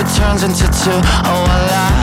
it turns into two. Oh, I like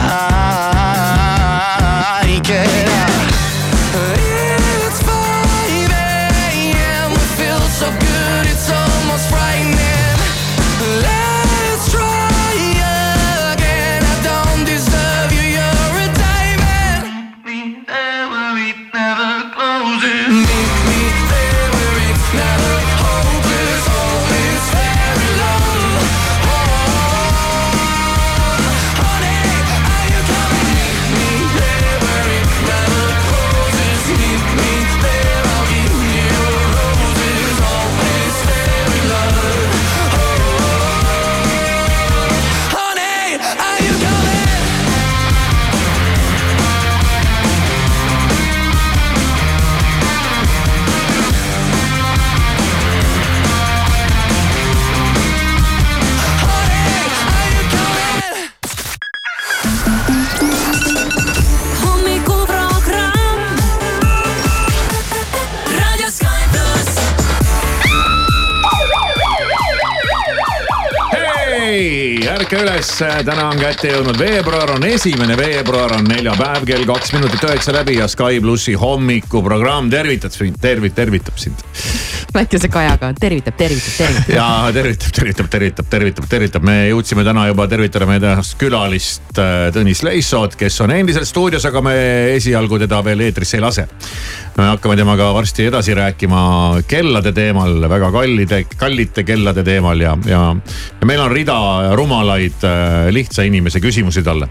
üles, täna on kätte jõudnud veebruar, on esimene veebruar, on neljapäev, kell kaks minutit üheksa läbi ja Sky plussi hommikuprogramm tervitab sind, tervit-, tervitab sind. väikese Kajaga tervitab, tervitab, tervitab. ja tervitab, tervitab, tervitab, tervitab, tervitab, me jõudsime täna juba tervitada meie tänast külalist äh, Tõnis Leissot, kes on endiselt stuudios, aga me esialgu teda veel eetrisse ei lase. Me hakkame temaga varsti edasi rääkima kellade teemal, väga kallide, kallite kellade teemal ja, ja, ja meil on rida rumalaid äh, lihtsa inimese küsimusi talle.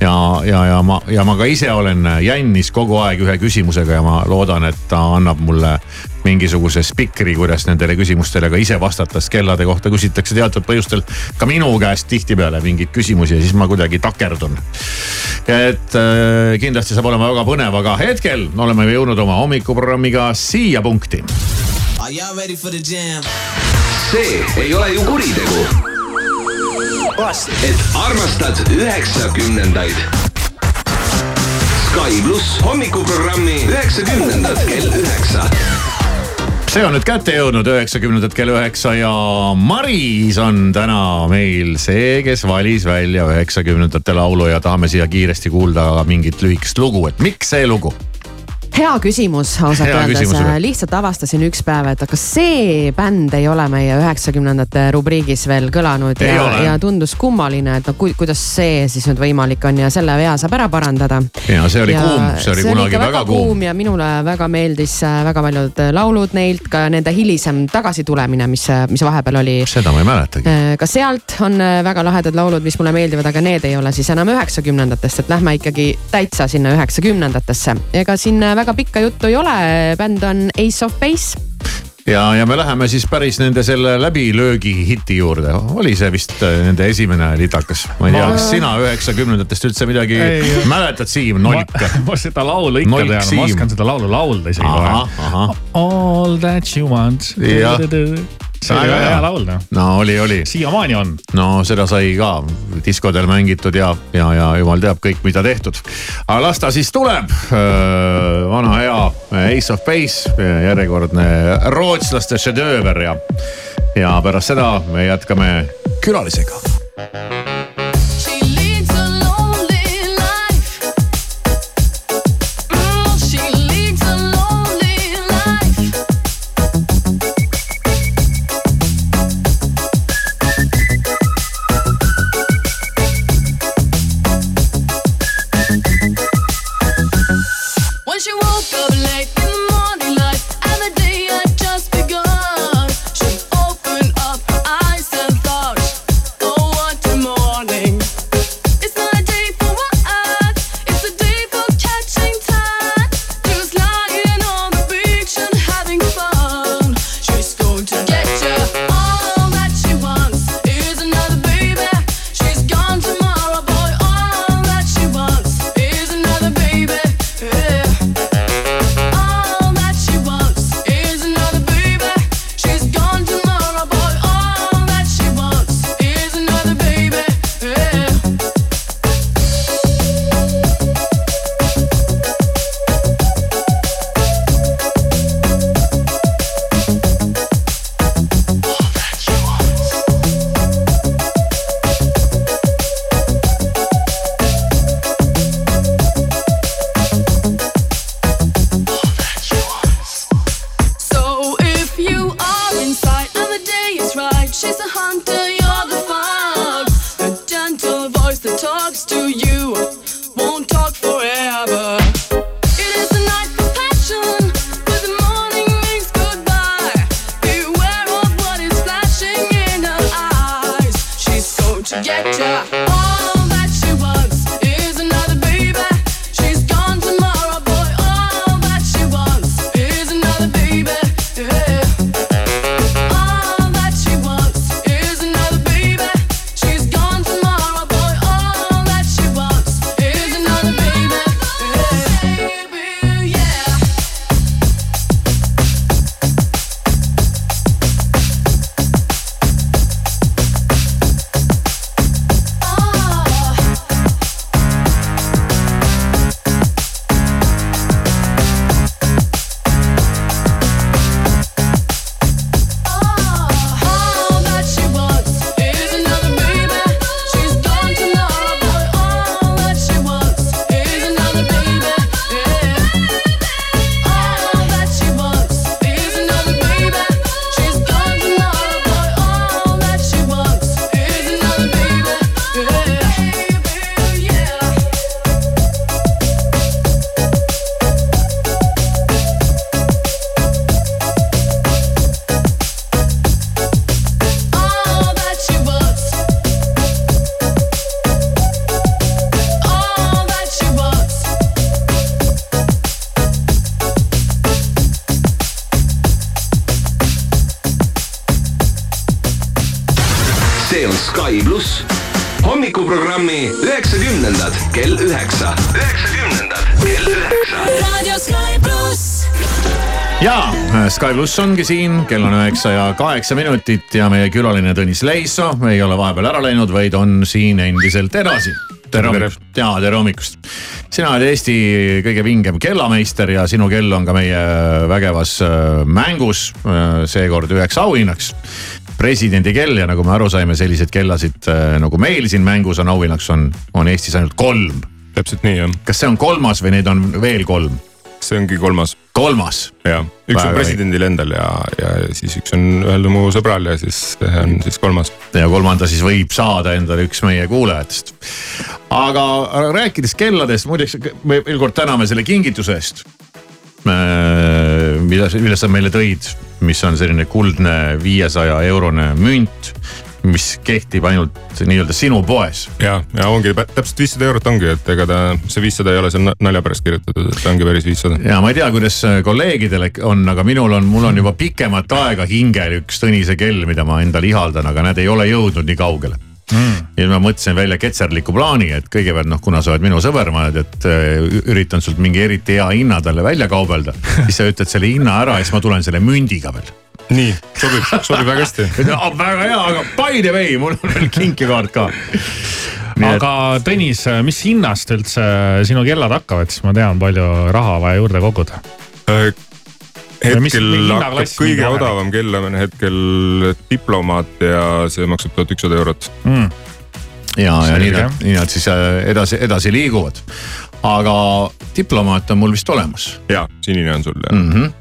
Ja, ja, ja ma, ja ma ka ise olen jännis kogu aeg ühe küsimusega ja ma loodan, et ta annab mulle mingisuguse spikri, kuidas nendele küsimustele ka ise vastata, sest kellade kohta küsitakse teatud põhjustel ka minu käest tihtipeale mingeid küsimusi ja siis ma kuidagi takerdun. et äh, kindlasti saab olema väga põnev, aga hetkel oleme jõudnud oma hommikuprogrammiga siia punkti. See ei ole ju kuritegu, et armastad üheksakümnendaid. Sky pluss hommikuprogrammi üheksakümnendad kell üheksa. See on nüüd kätte jõudnud üheksakümnendad kell üheksa ja Maris on täna meil see, kes valis välja üheksakümnendate laulu ja tahame siia kiiresti kuulda mingit lühikest lugu, et miks see lugu? Hea küsimus ausalt öeldes lihtsalt avastasin üks päev, et aga see bänd ei ole meie üheksakümnendate rubriigis veel kõlanud Ei ja ja tundus kummaline, et no ku, kuidas see siis nüüd võimalik on ja selle vea saab ära parandada. ja see oli kuum, see oli kunagi ikka väga kuum. ja minule väga meeldis äh, väga paljud laulud neilt, ka nende hilisem tagasitulemine, mis, mis vahepeal oli seda ma ei mäletagi. Äh, ka sealt on äh, väga lahedad laulud, mis mulle meeldivad, aga need ei ole siis enam üheksakümnendatest, et lähme ikkagi täitsa sinna üheksakümnendatesse. ega siin äh, väga pikka juttu ei ole, bänd on Ace of Base. ja, ja me läheme siis päris nende selle läbilöögi hiti juurde, oli see vist äh, nende esimene litakas, ma ei tea, kas sina üheksakümnendatest üldse midagi Ei. mäletad, Siim, nolk? ma seda laulu ikka Nolk tean, Siim. ma oskan seda laulu laulda isegi kohe., All that you want. See oli Väga hea. hea laul noh, no oli, oli. siiamaani on. no seda sai ka diskodel mängitud ja, ja, ja jumal teab kõik, mida tehtud. aga las ta siis tuleb. vana hea Ace of Base, järjekordne rootslaste šedööver ja, ja pärast seda me jätkame külalisega. Pluss ongi siin, kell on üheksa ja kaheksa minutit ja meie külaline Tõnis Leiso ei ole vahepeal ära läinud, vaid on siin endiselt edasi. tere hommikust, ja tere hommikust. sina oled Eesti kõige vingem kellameister ja sinu kell on ka meie vägevas äh, mängus, seekord üheks auhinnaks presidendi kell ja nagu me aru saime, selliseid kellasid äh, nagu meil siin mängus on auhinnaks on, on Eestis ainult kolm. täpselt nii jah, kas see on kolmas või neid on veel kolm? See ongi kolmas kolmas ja üks Väga on presidendil endal ja, ja siis üks on ühel mu sõbral ja siis see on siis kolmas. ja kolmanda siis võib saada endale üks meie kuulajatest. aga rääkides kelladest, muideks me veel kord täname selle kingituse eest. mida, mille sa meile tõid, mis on selline kuldne viiesaja eurone münt, mis kehtib ainult nii-öelda sinu poes. ja, ja ongi täpselt viissada eurot ongi, et ega ta, see viissada ei ole seal na- nalja pärast kirjutatud, et ta ongi päris viissada. ja ma ei tea, kuidas kolleegidel on, aga minul on, mul on juba pikemat aega hingel üks Tõnise kell, mida ma endale ihaldan, aga näed, ei ole jõudnud nii kaugele mm.. ja ma mõtlesin välja ketserliku plaani, et kõigepealt noh, kuna sa oled minu sõber, ma et äh, üritan sult mingi eriti hea hinna talle välja kaubelda. siis sa ütled selle hinna ära ja siis ma tulen selle mündiga veel. Nii, sobib, sobib väga hästi. väga hea, aga by the way, mul on veel kinkekaart ka. aga Tõnis, mis hinnast üldse sinu kellad hakkavad, siis ma tean, palju raha vaja juurde koguda. Äh, hetkel hakkab kõige odavam kell on hetkel diplomaat ja see maksab tuhat ükssada eurot. Mm. ja, ja nii nad, nii nad siis äh, edasi, edasi liiguvad. aga diplomaat on mul vist olemas ja, sinine on sul ja mm. -hmm.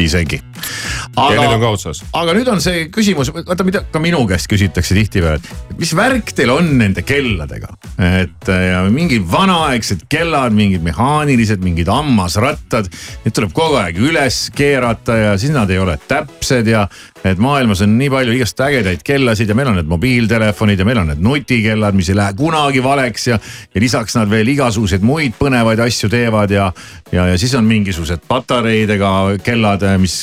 Isegi. ja need on aga, ka otsas. aga nüüd on see küsimus, vaata mida ka minu käest küsitakse tihtipeale, et mis värk teil on nende kelladega? et äh, ja mingid vanaaegsed kellad, mingid mehaanilised, mingid hammasrattad. Need tuleb kogu aeg üles keerata ja siis nad ei ole täpsed ja et maailmas on nii palju igast ägedaid kellasid ja meil on need mobiiltelefonid ja meil on need nutikellad, mis ei lähe kunagi valeks ja. ja lisaks nad veel igasuguseid muid põnevaid asju teevad ja, ja, ja siis on mingisugused patareidega kellad, mis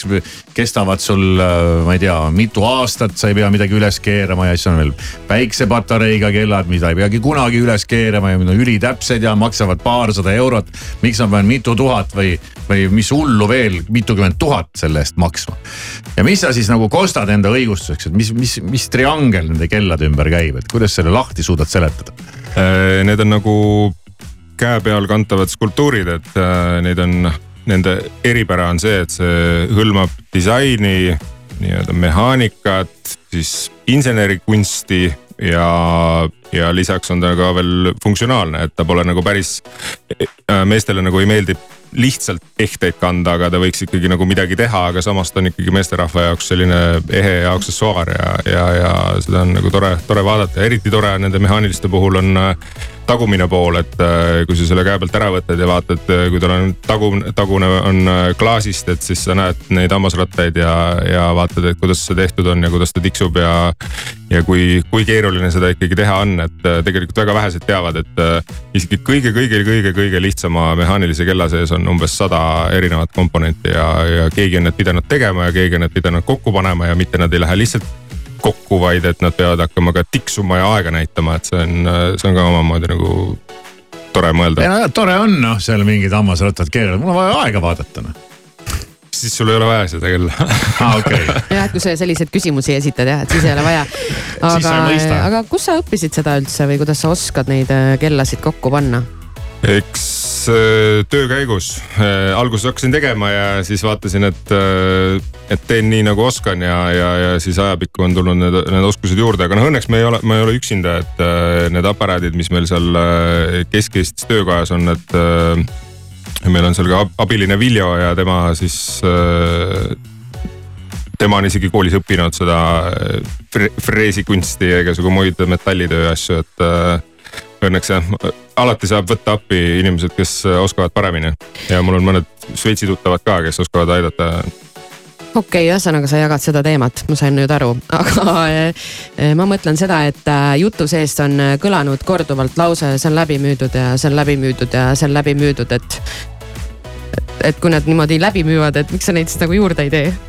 kestavad sul, ma ei tea, mitu aastat, sa ei pea midagi üles keerama ja siis on veel päiksepatareiga kellad, mida ei peagi kunagi üles keerama ja need on ülitäpsed ja maksavad paarsada eurot. miks ma pean mitu tuhat või, või mis hullu veel mitukümmend tuhat selle eest maksma? ja mis sa siis nagu kostad enda õigustuseks, et mis, mis, mis triangel nende kellade ümber käib, et kuidas selle lahti suudad seletada? Äh, Need on nagu käe peal kantavad skulptuurid, et äh, neid on, nende eripära on see, et see hõlmab disaini, nii-öelda mehaanikat, siis insenerikunsti ja, ja lisaks on ta ka veel funktsionaalne, et ta pole nagu päris, meestele nagu ei meeldi lihtsalt ehteid kanda, aga ta võiks ikkagi nagu midagi teha, aga samas ta on ikkagi meesterahva jaoks selline ehe ja aksessuaar ja, ja, ja seda on nagu tore, tore vaadata. Ja eriti tore nende mehaaniliste puhul on äh, tagumine pool, et äh, kui sa selle käe pealt ära võtad ja vaatad, äh, kui tal on tagu, tagune on klaasist, et siis sa näed neid hammasrattaid ja, ja vaatad, et kuidas see tehtud on ja kuidas ta tiksub ja. ja kui, kui keeruline seda ikkagi teha on, et tegelikult väga vähesed teavad, et isegi kõige-kõige-kõige-kõige lihtsama mehaanilise kella sees on umbes sada erinevat komponenti ja, ja keegi on need pidanud tegema ja keegi on need pidanud kokku panema ja mitte nad ei lähe lihtsalt kokku, vaid et nad peavad hakkama ka tiksuma ja aega näitama, et see on, see on ka omamoodi nagu tore mõelda. No, tore on noh, seal mingid hammasrattad keeravad, mul on vaja aega vaadata noh siis sul ei ole vaja seda küll ah, okay. jah, et kui sa selliseid küsimusi esitad jah, et siis ei ole vaja. aga, aga kus sa õppisid seda üldse või kuidas sa oskad neid äh, kellasid kokku panna? Eks äh, töö käigus äh, alguses hakkasin tegema ja siis vaatasin, et, äh, et teen nii nagu oskan ja, ja, ja siis ajapikku on tulnud need, need oskused juurde, aga noh, õnneks me ei ole, ma ei ole üksinda, et need aparaadid, mis meil seal Kesk-Eestis töökojas on, et meil on seal ka abiline Viljo ja tema siis tema on isegi koolis õppinud seda freesikunsti ja igasugu muid metallitöö asju, et õnneks jah, alati saab võtta appi inimesed, kes oskavad paremini ja mul on mõned Šveitsi tuttavad ka, kes oskavad aidata okei okay,, ühesõnaga sa jagad seda teemat, ma sain nüüd aru, aga eh, ma mõtlen seda, et äh, jutu seest on kõlanud korduvalt lause, see on läbi müüdud ja see on läbi müüdud ja see on läbi müüdud, et. et kui nad niimoodi läbi müüvad, et miks sa neid siis nagu juurde ei tee?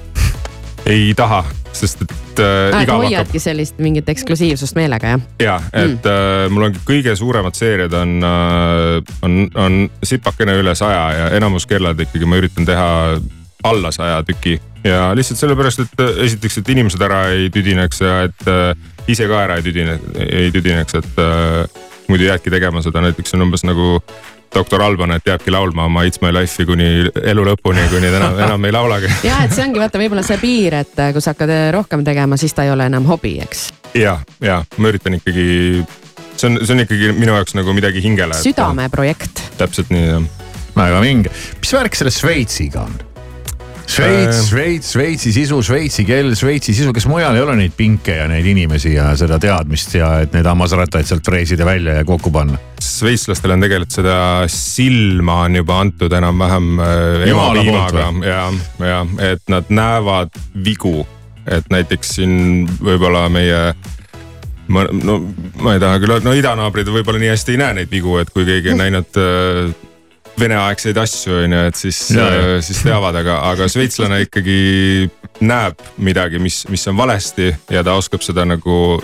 Ei taha, sest et äh,. igav hoiadki hakkab... sellist mingit eksklusiivsust meelega jah? ja, et mm. äh, mul on kõige suuremad seeriad on äh,, on, on sipakene üle saja ja enamus kellad ikkagi ma üritan teha alla saja tüki. ja lihtsalt sellepärast, et äh, esiteks, et inimesed ära ei tüdineks ja et äh, ise ka ära ei tüdine, ei tüdineks, et äh, muidu jäädki tegema seda, näiteks on umbes nagu doktor Alban, et jääbki laulma oma It's my life'i kuni elu lõpuni, kuni ta enam, enam ei laulagi. ja, et see ongi vaata võib-olla see piir, et äh, kui sa hakkad äh, rohkem tegema, siis ta ei ole enam hobi, eks. ja, ja ma üritan ikkagi, see on, see on ikkagi minu jaoks nagu midagi hingele. südameprojekt. täpselt nii jah. väga vinge, mis värk selle Šveitsiga on? Šveits, äh. Šveits, Šveitsi sisu, Šveitsi keel, Šveitsi sisu, kas mujal ei ole neid pinke ja neid inimesi ja seda teadmist ja et neid hammasrattaid sealt freesida välja ja kokku panna? šveitslastele on tegelikult seda silma on juba antud enam-vähem äh, emapiimaga ja, ja et nad näevad vigu, et näiteks siin võib-olla meie ma, no ma ei taha küll, no idanaabrid võib-olla nii hästi ei näe neid vigu, et kui keegi on näinud äh, veneaegseid asju, on ju, et siis, äh, siis teavad, aga, aga šveitslane ikkagi näeb midagi, mis, mis on valesti ja ta oskab seda nagu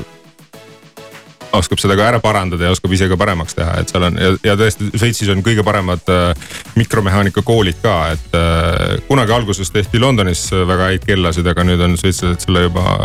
oskab seda ka ära parandada ja oskab ise ka paremaks teha, et seal on ja, ja tõesti Šveitsis on kõige paremad äh, mikromehaanika koolid ka, et äh, kunagi alguses tehti Londonis väga häid kellasid, aga nüüd on šveitslased selle juba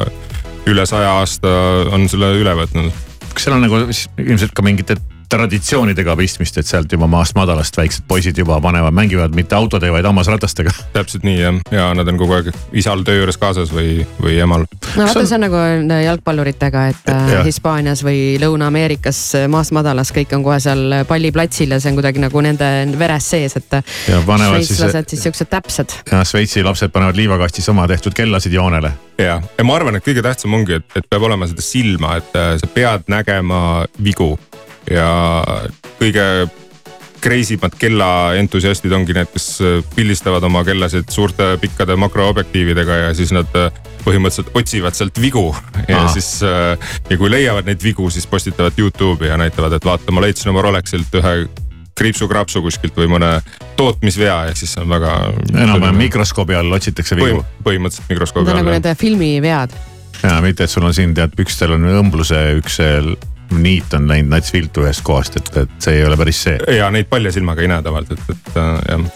üle saja aasta on selle üle võtnud. kas seal on nagu ilmselt ka mingite traditsioonidega pistmist, et sealt juba maast madalast väiksed poisid juba panevad, mängivad mitte autode, vaid hammasratastega. täpselt nii jah, ja nad on kogu aeg isal töö juures kaasas või, või emal. no vaata, see on nagu jalgpalluritega, et äh, ja. Hispaanias või Lõuna-Ameerikas maast madalas kõik on kohe seal palliplatsil ja see on kuidagi nagu nende veres sees, et. šveitslased siis, siis siuksed täpsed. ja Šveitsi lapsed panevad liivakastis oma tehtud kellasid joonele ja, ja ma arvan, et kõige tähtsam ongi, et, et peab olema seda silma, et äh, sa pead nägema vigu ja kõige crazy mad kellaentusiastid ongi need, kes äh, pildistavad oma kellasid suurte pikkade makroobjektiividega ja siis nad äh, põhimõtteliselt otsivad sealt vigu. ja Aha. siis äh, ja kui leiavad neid vigu, siis postitavad Youtube'i ja näitavad, et vaata, ma leidsin oma Rolexilt ühe kriipsu-krapsu kuskilt või mõne tootmisvea ja siis on väga. enam-vähem mikroskoobi all otsitakse vigu. põhimõtteliselt mikroskoobi all. nagu need filmivead. ja mitte, et sul on siin tead pükstel on õmbluse üks niit on läinud nats viltu ühest kohast, et, et see ei ole päris see. ja neid palja silmaga ei näe tavaliselt, et, et äh, jah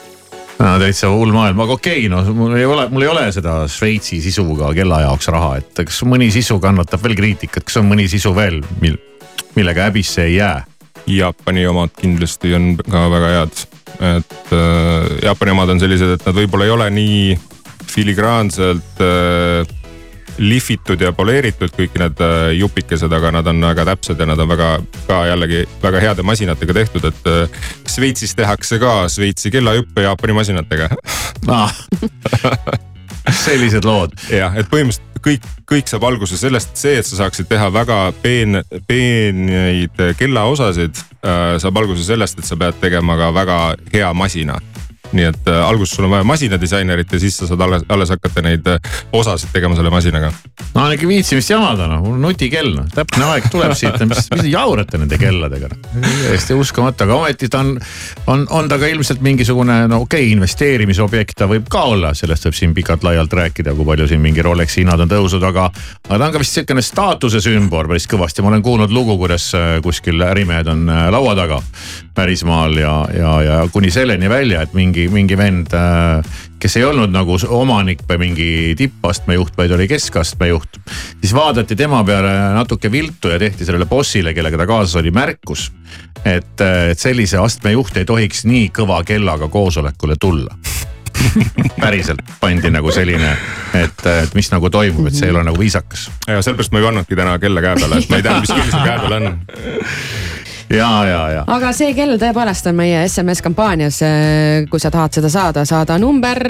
no täitsa hull maailm, aga okei okay,, no mul ei ole, mul ei ole seda Šveitsi sisuga kella jaoks raha, et kas mõni sisu kannatab veel kriitikat, kas on mõni sisu veel, mil, millega häbisse ei jää? Jaapani omad kindlasti on ka väga head, et äh, Jaapani omad on sellised, et nad võib-olla ei ole nii filigraanselt äh, lihvitud ja poleeritud kõik need äh, jupikesed, aga nad on väga täpsed ja nad on väga ka jällegi väga heade masinatega tehtud, et äh, Šveitsis tehakse ka Šveitsi kellajuppe Jaapani masinatega. ah. sellised lood. jah, et põhimõtteliselt kõik, kõik saab alguse sellest, see, et sa saaksid teha väga peen, peeneid kellaosasid äh,, saab alguse sellest, et sa pead tegema ka väga hea masina nii et äh, alguses sul on vaja masinadisainerit ja siis sa saad alles, alles hakata neid äh, osasid tegema selle masinaga. no on ikka viitsimist jamada noh, mul on nutikell noh, täpne aeg tuleb siit, mis, mis te jaurate nende kelladega noh. täiesti uskumatu, aga ometi ta on, on, on ta ka ilmselt mingisugune no okei okay,, investeerimisobjekt ta võib ka olla, sellest võib siin pikalt-laialt rääkida, kui palju siin mingi Rolexi hinnad on tõusnud, aga. aga ta on ka vist sihukene staatuse sümbol päris kõvasti, ma olen kuulnud lugu, kuidas äh, kuskil ärimehed on äh, laua taga pärismaal ja, ja, ja kuni selleni välja, et mingi, mingi vend, kes ei olnud nagu omanik või mingi tippastme juht, vaid oli keskastme juht. siis vaadati tema peale natuke viltu ja tehti sellele bossile, kellega ta kaasas oli, märkus. et, et sellise astme juht ei tohiks nii kõva kellaga koosolekule tulla päriselt pandi nagu selline, et, et mis nagu toimub, et see ei ole nagu viisakas. ja sellepärast ma ei pannudki täna kella käe peale, et ma ei tea, mis kell see käe peal on. ja, ja, ja. aga see kell tõepoolest on meie SMS kampaanias. kui sa tahad seda saada, saada number,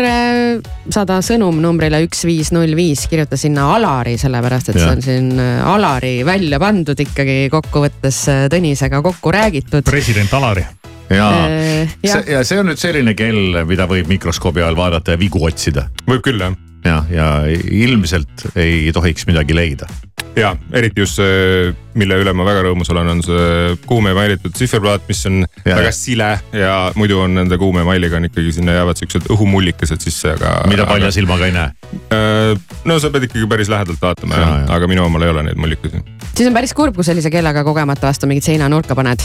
saada sõnum numbrile üks viis null viis, kirjuta sinna Alari, sellepärast et Jah. see on siin äh, Alari välja pandud ikkagi kokkuvõttes äh, Tõnisega kokku räägitud. president Alari. ja Äh, jah. see, ja see on nüüd selline kell, mida võib mikroskoobi all vaadata ja vigu otsida võib küll jah, ja, ja ilmselt ei tohiks midagi leida. Ja eriti just see, mille üle ma väga rõõmus olen, on see kuumemailitud tsifferplaat, mis on Ja, väga ja. sile ja muidu on nende kuumemailiga on ikkagi sinna jäävad siuksed õhumullikesed sisse, aga. mida palja silmaga ei näe. no sa pead ikkagi päris lähedalt vaatama Ja, jah ja., aga minu omal ei ole neid mullikusi. siis on päris kurb, kui sellise kellaga kogemata vastu mingit seinanurka paned.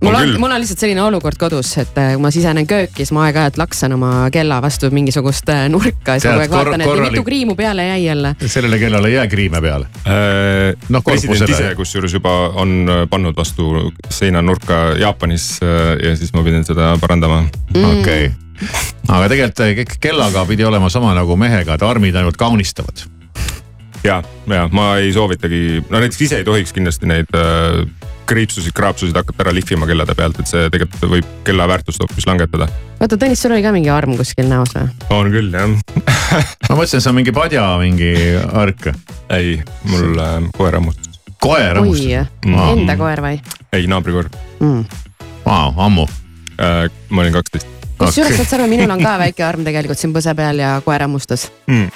Mul On mul on lihtsalt selline olukord kodus, et äh, kui ma sisenen kööki, siis ma aeg-ajalt laksan oma kella vastu mingisugust äh, nurka ja siis kogu aeg vaatan, et korralik- mitu kriimu peale jäi jälle. sellele kellale ei jää kriime peale. Noh, president ise kusjuures juba on äh, pannud vastu seinanurka Jaapanis äh, ja siis ma pidin seda parandama. okei, aga tegelikult kellaga pidi olema sama nagu mehega, et armid ainult kaunistavad. ja, ja ma ei soovitagi, no näiteks ise ei tohiks kindlasti neid äh, kriipsusid, kraapsusid hakata ära lihvima kellade pealt, et see tegelikult võib kella väärtust hoopis langetada. oota, Tõnis, sul oli ka mingi arm kuskil näos või? on küll jah, ma mõtlesin, see on mingi padja mingi ark. ei mul äh, koer hammustas, koer oi hammustas., enda koer või ei naabrikoer mm.? Vau, ammu. äh,, ma olin kaksteist kusjuures saad sa aru, minul on ka väike arm tegelikult siin põse peal ja koer hammustas mm..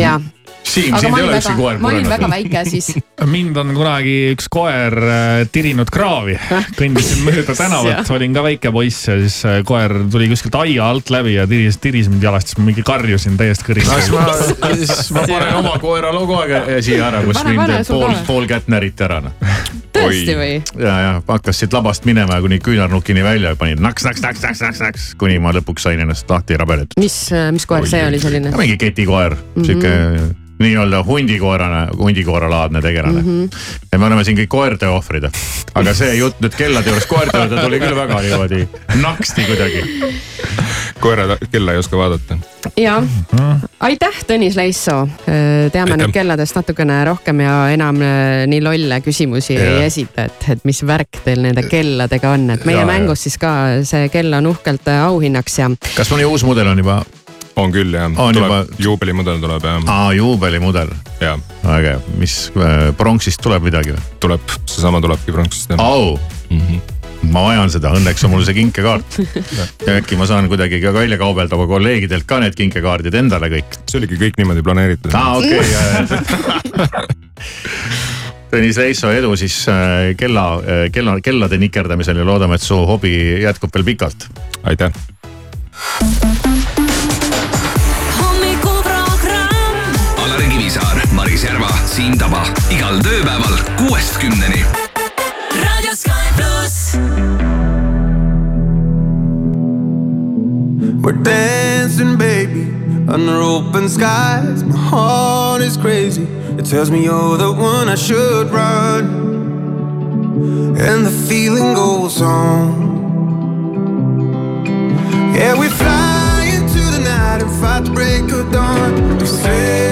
ja. Siim, sind ei ole üldse väga, koer ma olin väga purenud. väike siis. mind on kunagi üks koer äh, tirinud kraavi, kõndisin mööda tänavat, olin ka väike poiss ja siis äh, koer tuli kuskilt aia alt läbi ja tiris, tiris mind jalast, siis ma mingi karjusin täiesti no siis kõrist. ma, siis ma panen oma koera logo aega siia ära, kus Pane, pane, mind sul pool pool kätt näriti ära noh. tõesti või? ja, ja hakkas siit labast minema ja kuni küünarnukini välja panin naks, naks, naks, naks, naks, naks, kuni ma lõpuks sain ennast lahti rabeletud. mis, mis koer see oli selline? mingi ketikoer mm -hmm., sihuke nii-öelda hundikoerane, hundikoeralaadne tegelane mm. -hmm. ja me oleme siin kõik koerte ohvrid. aga see jutt nüüd kellade juures koerte juurde tuli küll väga niimoodi naksti kuidagi. koera kella ei oska vaadata. ja aitäh, Tõnis Leissoo. teame Aitäh. nüüd kelladest natukene rohkem ja enam äh, nii lolle küsimusi Jah. ei esita, et, et mis värk teil nende kelladega on, et meie Ja, ja. mängus siis ka see kell on uhkelt äh, auhinnaks ja kas mõni uus mudel on juba, on küll jah, tuleb juba- juubelimudel tuleb jah, aa juubelimudel, ja äge, mis äh, pronksist tuleb midagi või? tuleb, seesama tulebki pronksist jah au, mm. -hmm. ma vajan seda, õnneks on mul see kinkekaart. ja äkki ma saan kuidagi ka välja kaubelda oma kolleegidelt ka need kinkekaardid endale kõik. see oligi kõik niimoodi planeeritud. aa okei okay,. Tõnis Reisso, edu siis äh, kella, kella, kellade nikerdamisel ja loodame, et su hobi jätkub veel pikalt. aitäh. Siim Taba igal tööpäeval kuuest kümneni. Raadio Sky pluss. We're dancing, baby, under open skies. My heart is crazy. It tells me you're the one I should run. And the feeling goes on. Yeah, we fly into the night and fight the break of dawn. We're slipping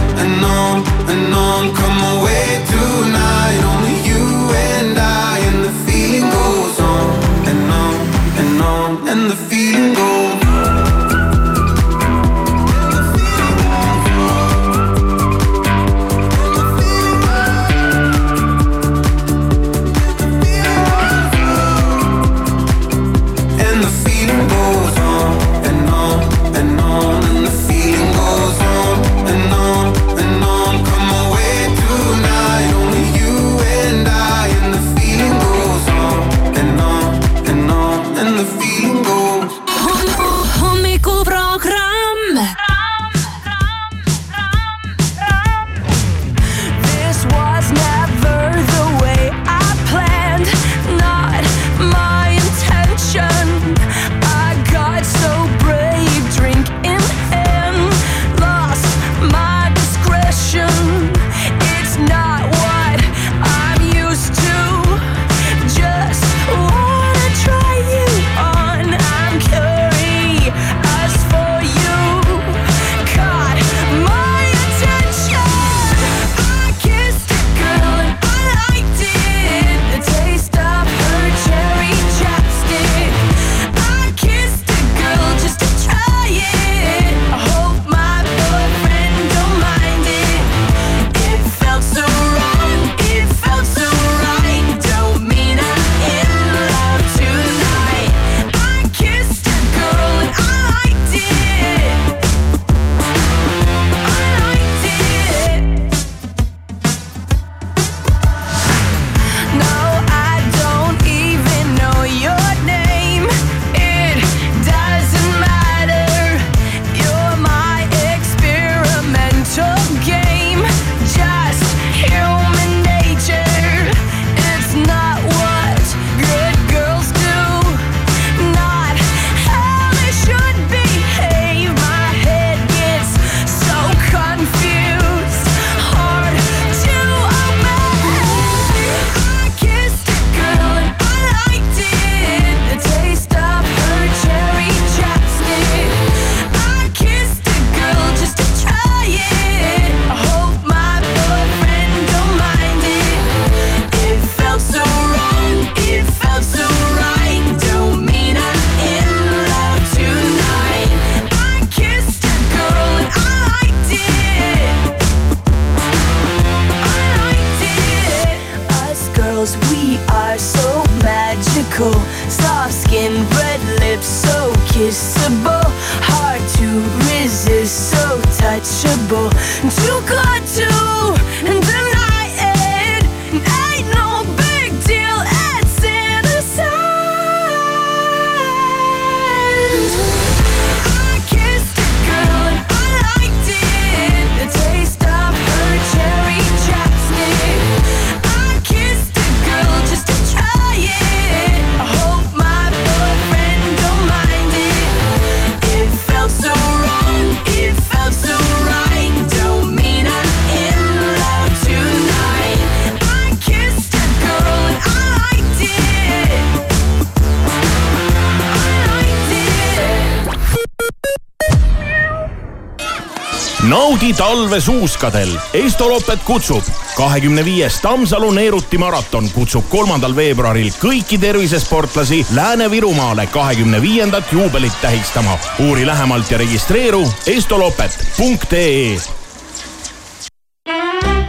Naudi talve suuskadel. Estoloppet kutsub. kahekümne viies Tammsalu Neeruti maraton kutsub kolmandal veebruaril kõiki tervisesportlasi Lääne-Virumaale kahekümne viiendat juubelit tähistama. uuri lähemalt ja registreeru estoloppet.ee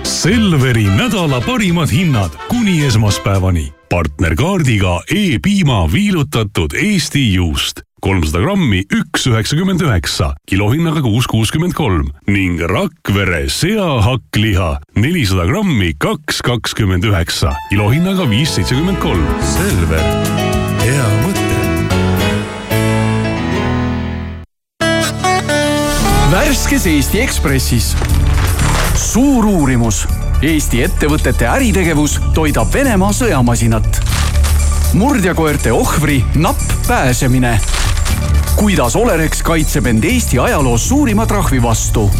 Selveri nädala parimad hinnad kuni esmaspäevani. Partnerkaardiga E-piima viilutatud Eesti juust kolmsada grammi, üks üheksakümmend üheksa, kilohinnaga kuus kuuskümmend kolm ning Rakvere seahakkliha nelisada grammi, kaks kakskümmend üheksa, kilohinnaga viis seitsekümmend kolm. Selver, hea mõte. värskes Eesti Ekspressis. suur uurimus. Eesti ettevõtete äritegevus toidab Venemaa sõjamasinat. murdjakoerte ohvri napp pääsemine. kuidas Olerex kaitseb end Eesti ajaloos suurima trahvi vastu.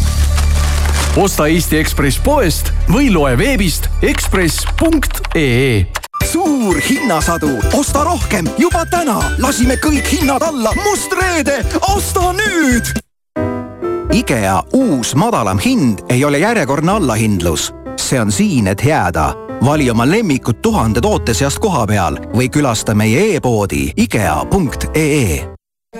osta Eesti Ekspress poest või loe veebist ekspress.ee suur hinnasadu, osta rohkem juba täna, lasime kõik hinnad alla, must reede, osta nüüd IKEA uus madalam hind ei ole järjekordne allahindlus. See on siin, et jääda. vali oma lemmikud tuhande toote seast koha peal või külasta meie e-poodi ikea.ee.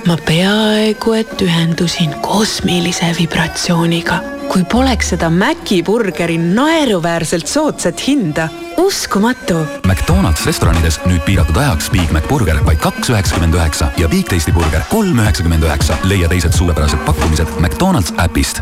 ma peaaegu et ühendusin kosmilise vibratsiooniga, kui poleks seda Maci burgeri naeruväärselt soodsat hinda. uskumatu McDonalds restoranides nüüd piiratud ajaks Big Mac burger vaid kaks üheksakümmend üheksa ja Big Tasty burger kolm üheksakümmend üheksa. leia teised suurepärased pakkumised McDonalds äpist.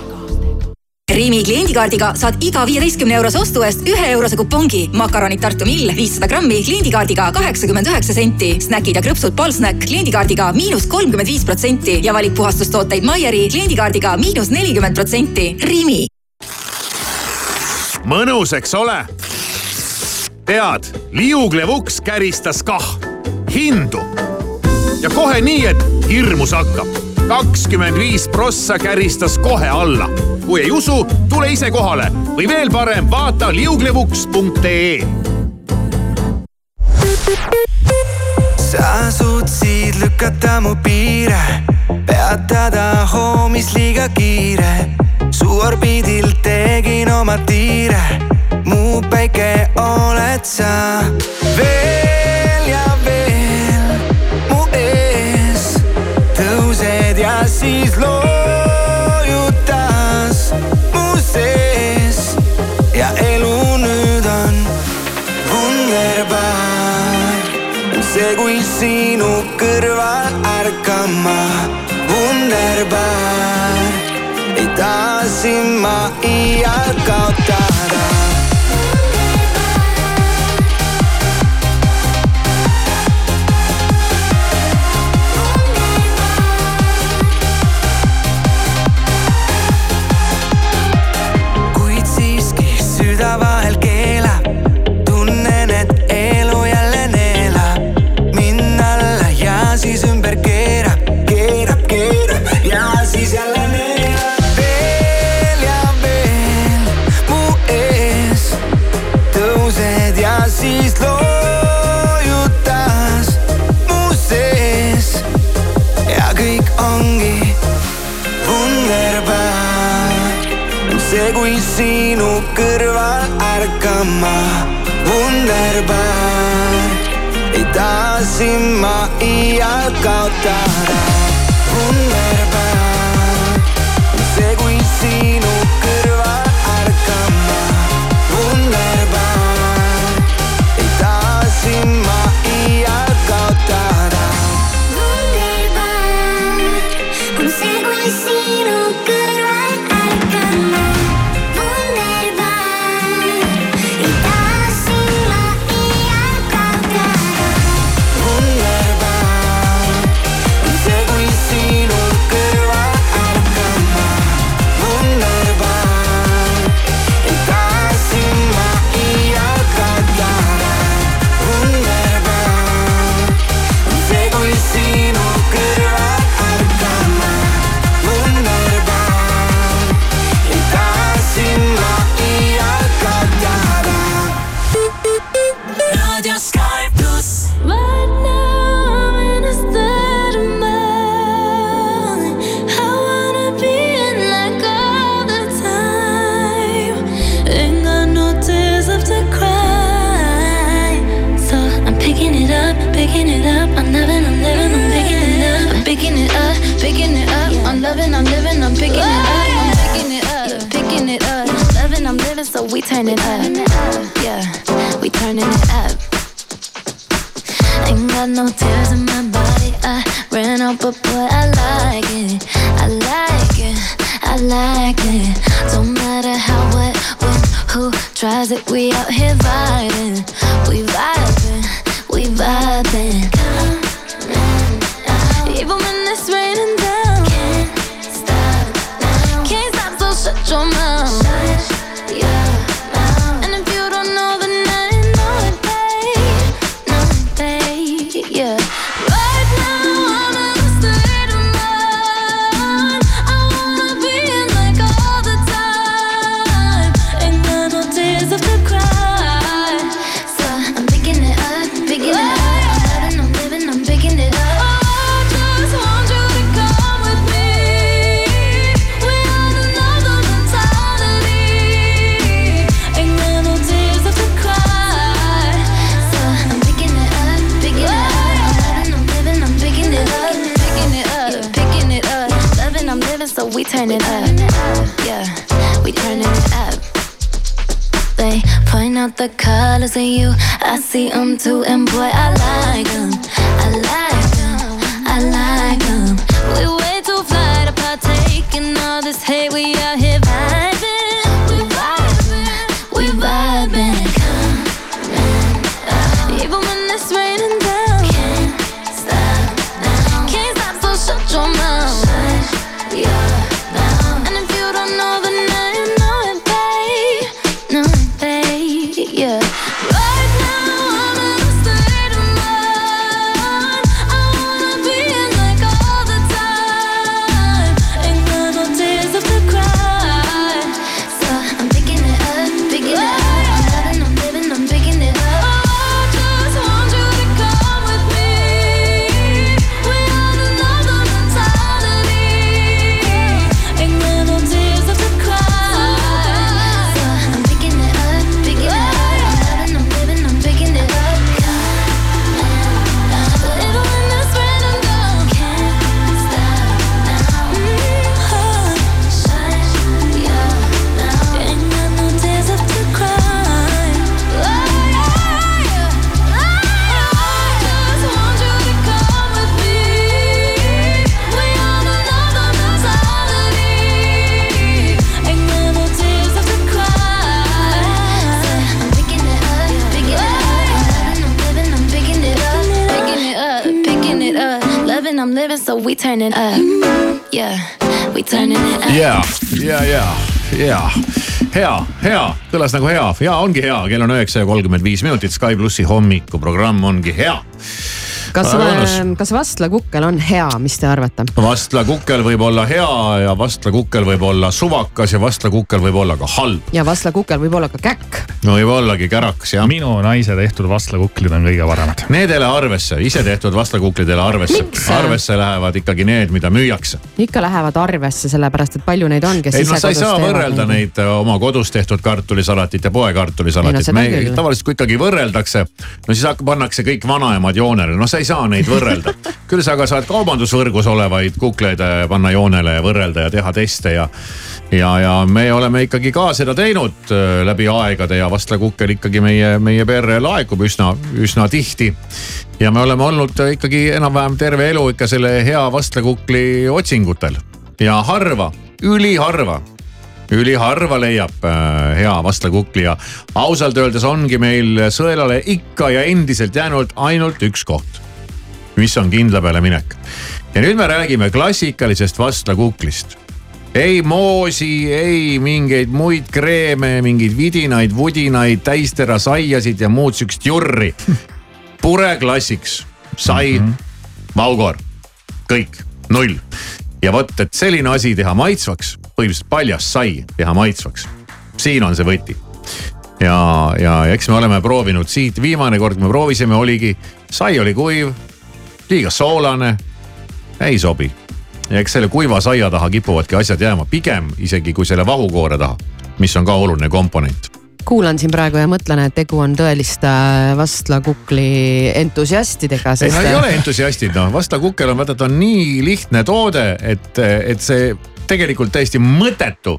Rimi kliendikaardiga saad iga viieteistkümne eurose ostu eest ühe eurose kupongi. makaronid Tartu Mill viissada grammi kliendikaardiga kaheksakümmend üheksa senti. snäkid ja krõpsud Polsnäkk kliendikaardiga miinus kolmkümmend viis protsenti ja valik puhastustooteid Maieri kliendikaardiga miinus nelikümmend protsenti. Rimi. mõnus, eks ole? tead, liuglev uks käristas kah hindu. ja kohe nii, et hirmus hakkab. Kakskümmend viis prossa käristas kohe alla. kui ei usu, tule ise kohale või veel parem, vaata liuglevuks.ee sa suutsid lükata mu piire, peatada hoomis liiga kiire. su orbiidil tegin oma tiire, mu päike oled sa. veel siis loojutas mu sees ja elu nüüd on wunderbar see, kui sinu kõrval ärkan ma, wunderbar. ei taha sind ma iial kaotada. Taha sind ma iial kaotada. Wunderbar, picking it up. I'm loving, I'm living, I'm picking it up. I'm picking it up, picking it up. Loving, I'm living, so we turn it up. Yeah, we turning it up. Ain't got no tears in my body. I ran out, but boy, I like it. I like it. I like it. Don't matter how, what, when, who tries it. We out here. Vibing. I see them too, boy, I like them. I like them. I like them. We way too fly to partake in all this hate. We out here vibing. We vibing. We vibing. Even when it's raining down. Can't stop now. Can't stop, so shut your mouth. Shut your mouth. And if you don't know, then I know it, babe. Know it, babe. Yeah. Living, so we turn it up. Yeah, we turning it up. ja, ja, ja, ja hea, hea, kõlas nagu hea, ja ongi hea, kell on üheksa ja kolmkümmend viis minutit, Sky plussi hommikuprogramm ongi hea. kas, kas Vastla kukkel on hea, mis te arvate? vastla kukkel võib olla hea ja vastla kukkel võib olla suvakas ja vastla kukkel võib olla ka halb. ja Vastla kukkel võib olla ka käkk. no võib ollagi kärakas jah. minu naise tehtud vastlakuklid on kõige paremad. Need ei lähe arvesse, ise tehtud vastlakuklid ei lähe arvesse arvesse lähevad ikkagi need, mida müüakse. ikka lähevad arvesse, sellepärast et palju neid on, kes ei ise no sa ei kodus saa teevad võrrelda neid äh, oma kodus tehtud kartulisalatit ja poe Ei no tavaliselt kui ikkagi võrreldakse, no siis hakkab, pannakse kõik vanaemad joonele, no sa ei saa neid võrrelda. küll sa aga saad kaubandusvõrgus olevaid kukleid äh, panna joonele ja võrrelda ja teha teste ja. ja, ja me oleme ikkagi ka seda teinud äh, läbi aegade ja Vastla kukkel ikkagi meie, meie perre laekub üsna, üsna tihti ja me oleme olnud ikkagi enam-vähem terve elu ikka selle hea vastlakukli otsingutel ja harva, üliharva üliharva leiab äh, hea vastlakukli ja ausalt öeldes ongi meil sõelale ikka ja endiselt jäänud ainult üks koht, mis on kindla peale minek. ja nüüd me räägime klassikalisest vastlakuklist ei moosi, ei mingeid muid kreeme, mingeid vidinaid, vudinaid, täistera saiasid ja muud siukest jurri. pure klassiks, sai mm, -hmm. Vaugor, kõik, null. ja vot, et selline asi teha maitsvaks, põhimõtteliselt paljas sai teha maitsvaks, siin on see võti. ja, ja eks me oleme proovinud siit, viimane kord me proovisime, oligi, sai oli kuiv, liiga soolane, ei sobi ja eks selle kuiva saia taha kipuvadki asjad jääma, pigem isegi kui selle vahukoore taha, mis on ka oluline komponent. kuulan siin praegu ja mõtlen, et tegu on tõeliste vastlakukli entusiastidega, ei, sest nad ei ole entusiastid noh, vastakukel on vaata, ta on nii lihtne toode, et, et see tegelikult täiesti mõttetu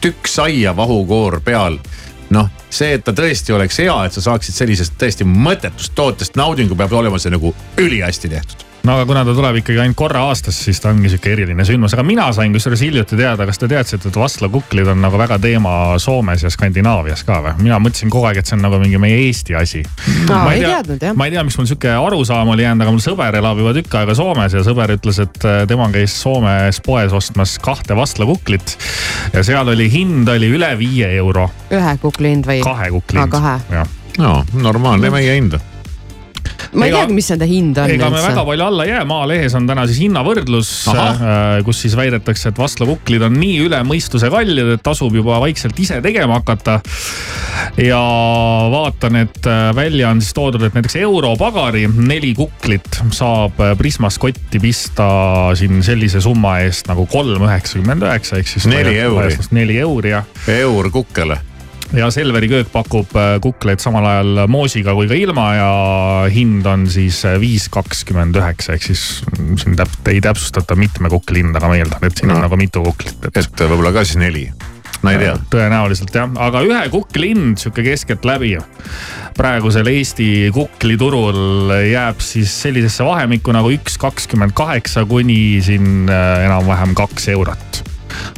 tükk saia vahukoor peal. Noh, see, et ta tõesti oleks hea, et sa saaksid sellisest täiesti mõttetust tootest naudingu, peab olema see nagu ülihästi tehtud no aga kuna ta tuleb ikkagi ainult korra aastas, siis ta ongi sihuke eriline sündmus, aga mina sain kusjuures hiljuti teada, kas te teadsite, et vastlakuklid on nagu väga teema Soomes ja Skandinaavias ka või? mina mõtlesin kogu aeg, et see on nagu mingi meie Eesti asi. Aa, ei teadnud, jah. ma ei tea, miks mul sihuke arusaam oli jäänud, aga mul sõber elab juba tükk aega Soomes ja sõber ütles, et äh, tema käis Soomes poes ostmas kahte vastlakuklit. ja seal oli hind oli üle viie euro. ühe kukli hind või? kahe kukli hind. kahe. no normaalne meie hind ma ei teagi, mis nende hind on. ega me väga palju alla ei jää, Maalehes on täna siis hinnavõrdlus, kus siis väidetakse, et vastlakuklid on nii üle mõistuse kallid, et tasub juba vaikselt ise tegema hakata. ja vaatan, et äh, välja on siis toodud, et näiteks Europagari neli kuklit saab äh, Prismas kotti pista siin sellise summa eest nagu kolm üheksakümmend üheksa ehk siis. neli euri. neli euri jah. eur kukkele ja Selveri köök pakub äh, kukleid samal ajal moosiga kui ka ilma ja hind on siis viis kakskümmend üheksa, ehk siis siin täp- ei täpsustata mitme kukli hinda, aga ma eeldan, et siin no. on nagu mitu kuklit. et võib-olla ka siis neli no ei tea. tõenäoliselt jah, aga ühe kukli hind sihuke keskeltläbi praegusel Eesti kukliturul jääb siis sellisesse vahemikku nagu üks kakskümmend kaheksa kuni siin äh, enam-vähem kaks eurot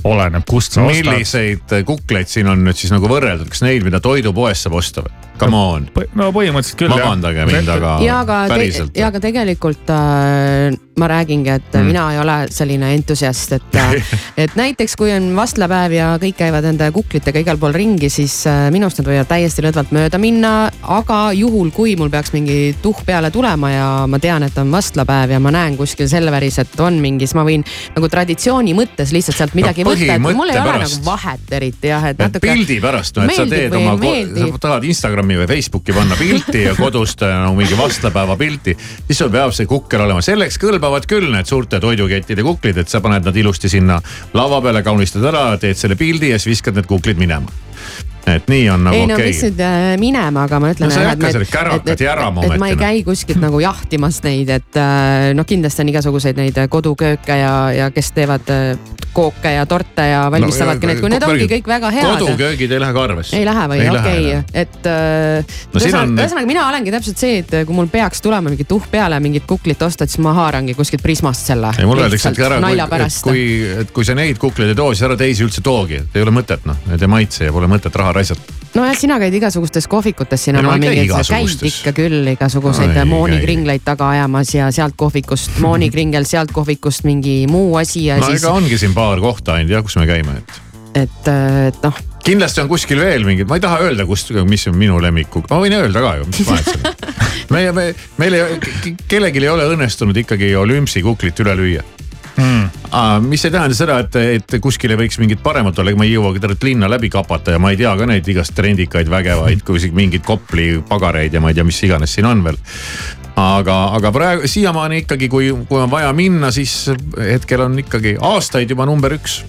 oleneb, kust sa ostad. milliseid kukleid siin on nüüd siis nagu võrreldud, kas neid, mida toidupoest saab osta või? Come on. no põhimõtteliselt küll vabandage mind, aga ja aga, päriselt. ja aga tegelikult äh, ma räägingi, et mm. mina ei ole selline entusiast, et et näiteks kui on vastlapäev ja kõik käivad nende kuklitega igal pool ringi, siis äh, minust nad võivad täiesti lõdvalt mööda minna. aga juhul, kui mul peaks mingi tuhh peale tulema ja ma tean, et on vastlapäev ja ma näen kuskil Selveris, et on mingi, siis ma võin nagu traditsiooni mõttes lihtsalt sealt midagi no, võtta, et mul ei ole pärast. nagu vahet eriti jah, et natuke. pildi pärast, no et sa teed oma, sa tahad Instagrami või Facebooki panna pilti ja kodust nagu mingi vastlapäeva pilti, siis sul peab see kukkel olema, selleks kõlbavad küll need suurte toidukettide kuklid, et sa paned nad ilusti sinna lava peale, kaunistad ära, teed selle pildi ja siis viskad need kuklid minema et nii on nagu ei no okei mis nüüd äh, minema, aga ma ütlen. No sa ei hakka selle kärakat järama et ma ei noh. käi kuskilt nagu jahtimas neid, et äh, noh, kindlasti on igasuguseid neid kodukööke ja, ja kes teevad äh, kooke ja torte ja valmistavadki no, neid, kui need ongi kõik väga head. koduköögid ei lähe ka arvesse. ei lähe või, okei et äh, No on- ühesõnaga on... mina olengi täpselt see, et kui mul peaks tulema mingi tuhh peale mingit kuklit osta, siis ma haarangi kuskilt Prismast selle. ei mulle öeldakse, ära, et kui, et kui sa neid kukleid ei too, siis ära teisi üldse toogi, et ei ole mõtet noh, need ei maitse ja pole mõtet raha raisata. nojah, sina käid igasugustes kohvikutes siin no käi mingeid, käid igasugustes. ikka küll igasuguseid No ei moonikringleid taga ajamas ja sealt kohvikust moonikringel, sealt kohvikust mingi muu asi ja no siis, ongi siin paar kohta ainult jah, kus me käime, et et, et noh. kindlasti on kuskil veel mingid, ma ei taha öelda, kust, mis on minu lemmik, ma võin öelda ka ju, mis vahet seal on. meie, me, meil ei, kellelgi ei ole õnnestunud ikkagi olümpsi kuklit üle lüüa mm.. mis ei tähenda seda, et, et kuskil ei võiks mingit paremat olla, ega ma ei jõuagi tervet linna läbi kapata ja ma ei tea ka neid igast trendikaid, vägevaid, kui isegi mingeid Kopli pagareid ja ma ei tea, mis iganes siin on veel aga, aga praegu siiamaani ikkagi, kui, kui on vaja minna, siis hetkel on ikkagi aastaid juba number üks.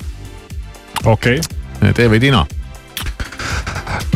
okei okay.. tee või tina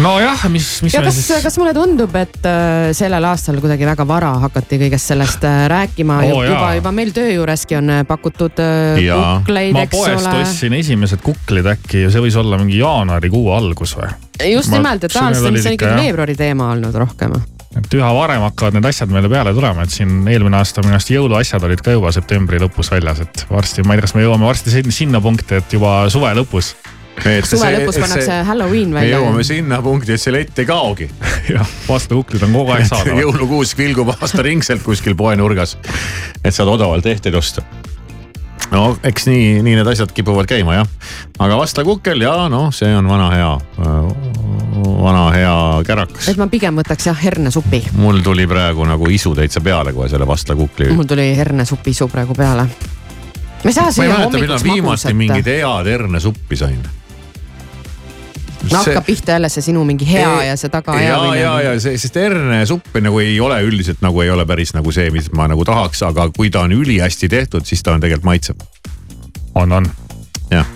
nojah, mis, mis ja kas siis..., kas mulle tundub, et äh, sellel aastal kuidagi väga vara hakati kõigest sellest äh, rääkima oh, juba, juba meil töö juureski on äh, pakutud äh, kukleid, ma eks poest ole. ostsin esimesed kuklid äkki ja see võis olla mingi jaanuarikuu algus või? just Ma- nimelt, et tavaliselt on see ikka, ikkagi jah. veebruari teema olnud rohkem. Et üha varem hakkavad need asjad meile peale tulema, et siin eelmine aasta minu arust jõuluasjad olid ka juba septembri lõpus väljas, et varsti, ma ei tea, kas me jõuame varsti sin- sinna punkti, et juba suve lõpus. suve lõpus pannakse Halloween me välja. jõuame sinna punkti, et see lett ei kaogi. jah, vastakuklid on kogu aeg saadaval. jõulukuus vilgub aastaringselt kuskil poenurgas, et saad odavalt ehteid osta no eks nii, nii need asjad kipuvad käima jah, aga vastlakukkel ja noh, see on vana hea, vana hea kärakas. et ma pigem võtaks jah hernesupi. mul tuli praegu nagu isu täitsa peale kohe selle vastlakukli. mul tuli hernesupi isu praegu peale. ma ei saa süüa hommikuks viimati magusat. mingit head hernesuppi sain. No hakkab pihta jälle see sinu mingi hea ja see ja, tagaajamine. ja, ja see, sest hernesupp nagu ei ole üldiselt nagu ei ole päris nagu see, mis ma nagu tahaks, aga kui ta on ülihästi tehtud, siis ta on tegelikult maitsev. on, on. jah,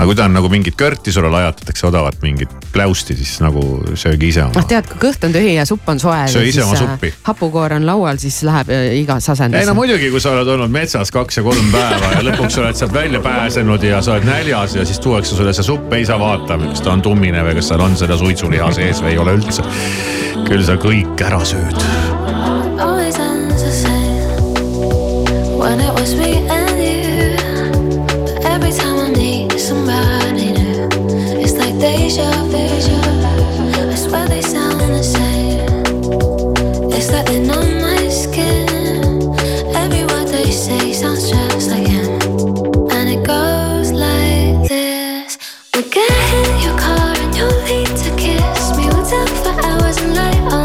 aga kui ta on nagu mingit körti sulle lajatatakse odavat mingit pläusti, siis nagu söögi ise noh oma. tead, kui kõht on tühi ja supp on soe. Söö ise oma suppi. hapukoor on laual, siis läheb äh, igas ei asendis no. muidugi, kui sa oled olnud metsas kaks ja kolm päeva ja lõpuks oled sealt välja pääsenud ja sa oled näljas ja siis tuuakse sulle see supp, ei saa vaatama, kas ta on tummine või kas seal on seda suitsuliha sees või ei ole üldse. küll sa kõik ära sööd. when it was me and night.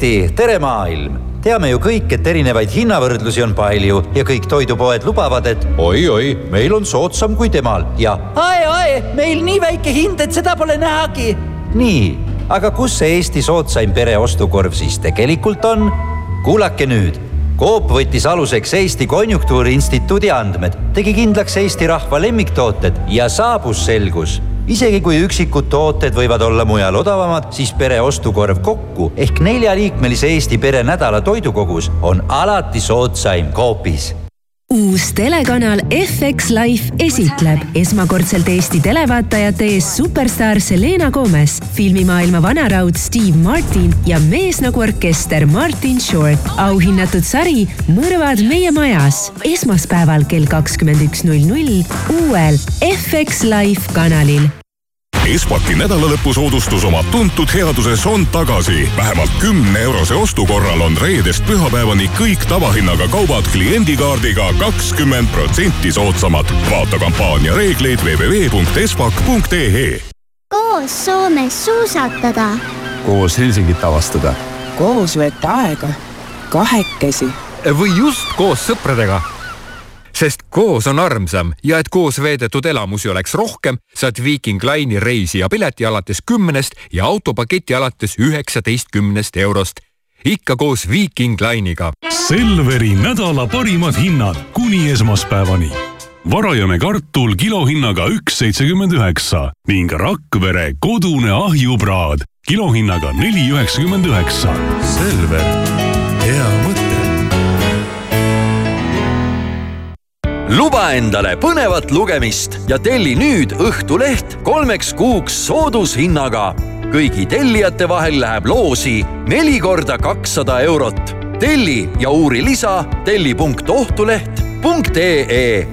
Eesti, tere maailm teame ju kõik, et erinevaid hinnavõrdlusi on palju ja kõik toidupoed lubavad, et oi-oi, meil on soodsam kui temal ja ae-ae, meil nii väike hind, et seda pole nähagi. nii, aga kus see Eesti soodsaim pereostukorv siis tegelikult on? kuulake nüüd Coop võttis aluseks Eesti Konjunktuuriinstituudi andmed, tegi kindlaks Eesti rahva lemmiktooted ja saabus selgus. Isegi kui üksikud tooted võivad olla mujal odavamad, siis pere ostukorv kokku ehk neljaliikmelise Eesti pere nädala toidukogus on alati soodsaim Coopis uus telekanal FX Life esitleb esmakordselt Eesti televaatajate ees superstaar Selena Gomez, filmimaailma vanaraud Steve Martin ja mees nagu orkester Martin Short. auhinnatud sari Mõrvad meie majas. Esmaspäeval kell kakskümmend üks null null uuel FX Life kanalil Espaki nädalalõpusoodustus oma tuntud headuses on tagasi. vähemalt kümne eurose ostu korral on reedest pühapäevani kõik tavahinnaga kaubad kliendikaardiga kakskümmend protsenti soodsamad. vaata kampaania reegleid www.espak.ee. koos Soomes suusatada. koos Helsingit avastada. koos veeta aega, kahekesi. või just koos sõpradega. Sest koos on armsam ja et koos veedetud elamusi oleks rohkem, saad Viiking Line'i reisi ja pileti alates kümnest ja autopaketi alates üheksateistkümnest eurost. ikka koos Viiking Line'iga. Selveri nädala parimad hinnad kuni esmaspäevani. varajane kartul kilohinnaga üks seitsekümmend üheksa ning Rakvere kodune ahjupraad kilohinnaga neli üheksakümmend üheksa. Selver, hea mõte. Luba endale põnevat lugemist ja telli nüüd Õhtuleht kolmeks kuuks soodushinnaga. kõigi tellijate vahel läheb loosi neli korda kakssada eurot. telli ja uuri lisa telli.ohtuleht.ee.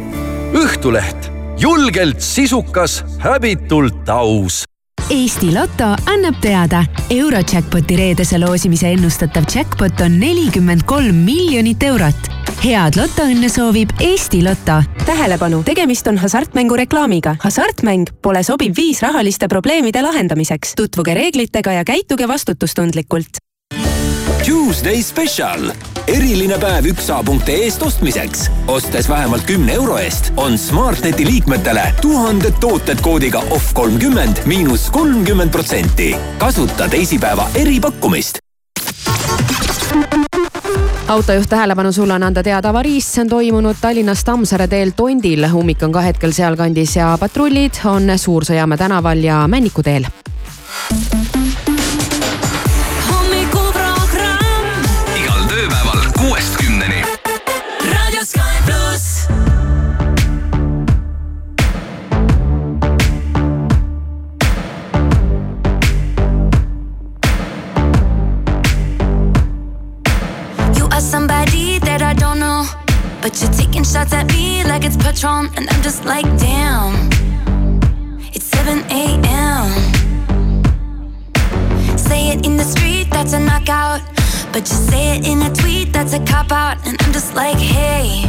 Õhtuleht, julgelt sisukas, häbitult aus Eesti Loto annab teada, Eurojackpoti reedese loosimise ennustatav jackpot on nelikümmend kolm miljonit eurot. Head lotoõnne soovib Eesti Loto. tähelepanu, tegemist on hasartmängureklaamiga. hasartmäng pole sobiv viis rahaliste probleemide lahendamiseks. tutvuge reeglitega ja käituge vastutustundlikult. Tuesday Special eriline päev üksa.ee-st ostmiseks. ostes vähemalt kümne euro eest on Smartneti liikmetele tuhanded tooted koodiga off kolmkümmend miinus kolmkümmend protsenti. kasuta teisipäeva eripakkumist autojuht tähelepanu, sulle on anda teada avariist, see on toimunud Tallinnas Tammsaare teel Tondil. ummik on ka hetkel sealkandis ja patrullid on Suur-Sõjamäe tänaval ja Männiku teel. But you're taking shots at me like it's Patron, and I'm just like, damn. It's 7 a.m. Say it in the street, that's a knockout. But you say it in a tweet, that's a cop out. And I'm just like, hey,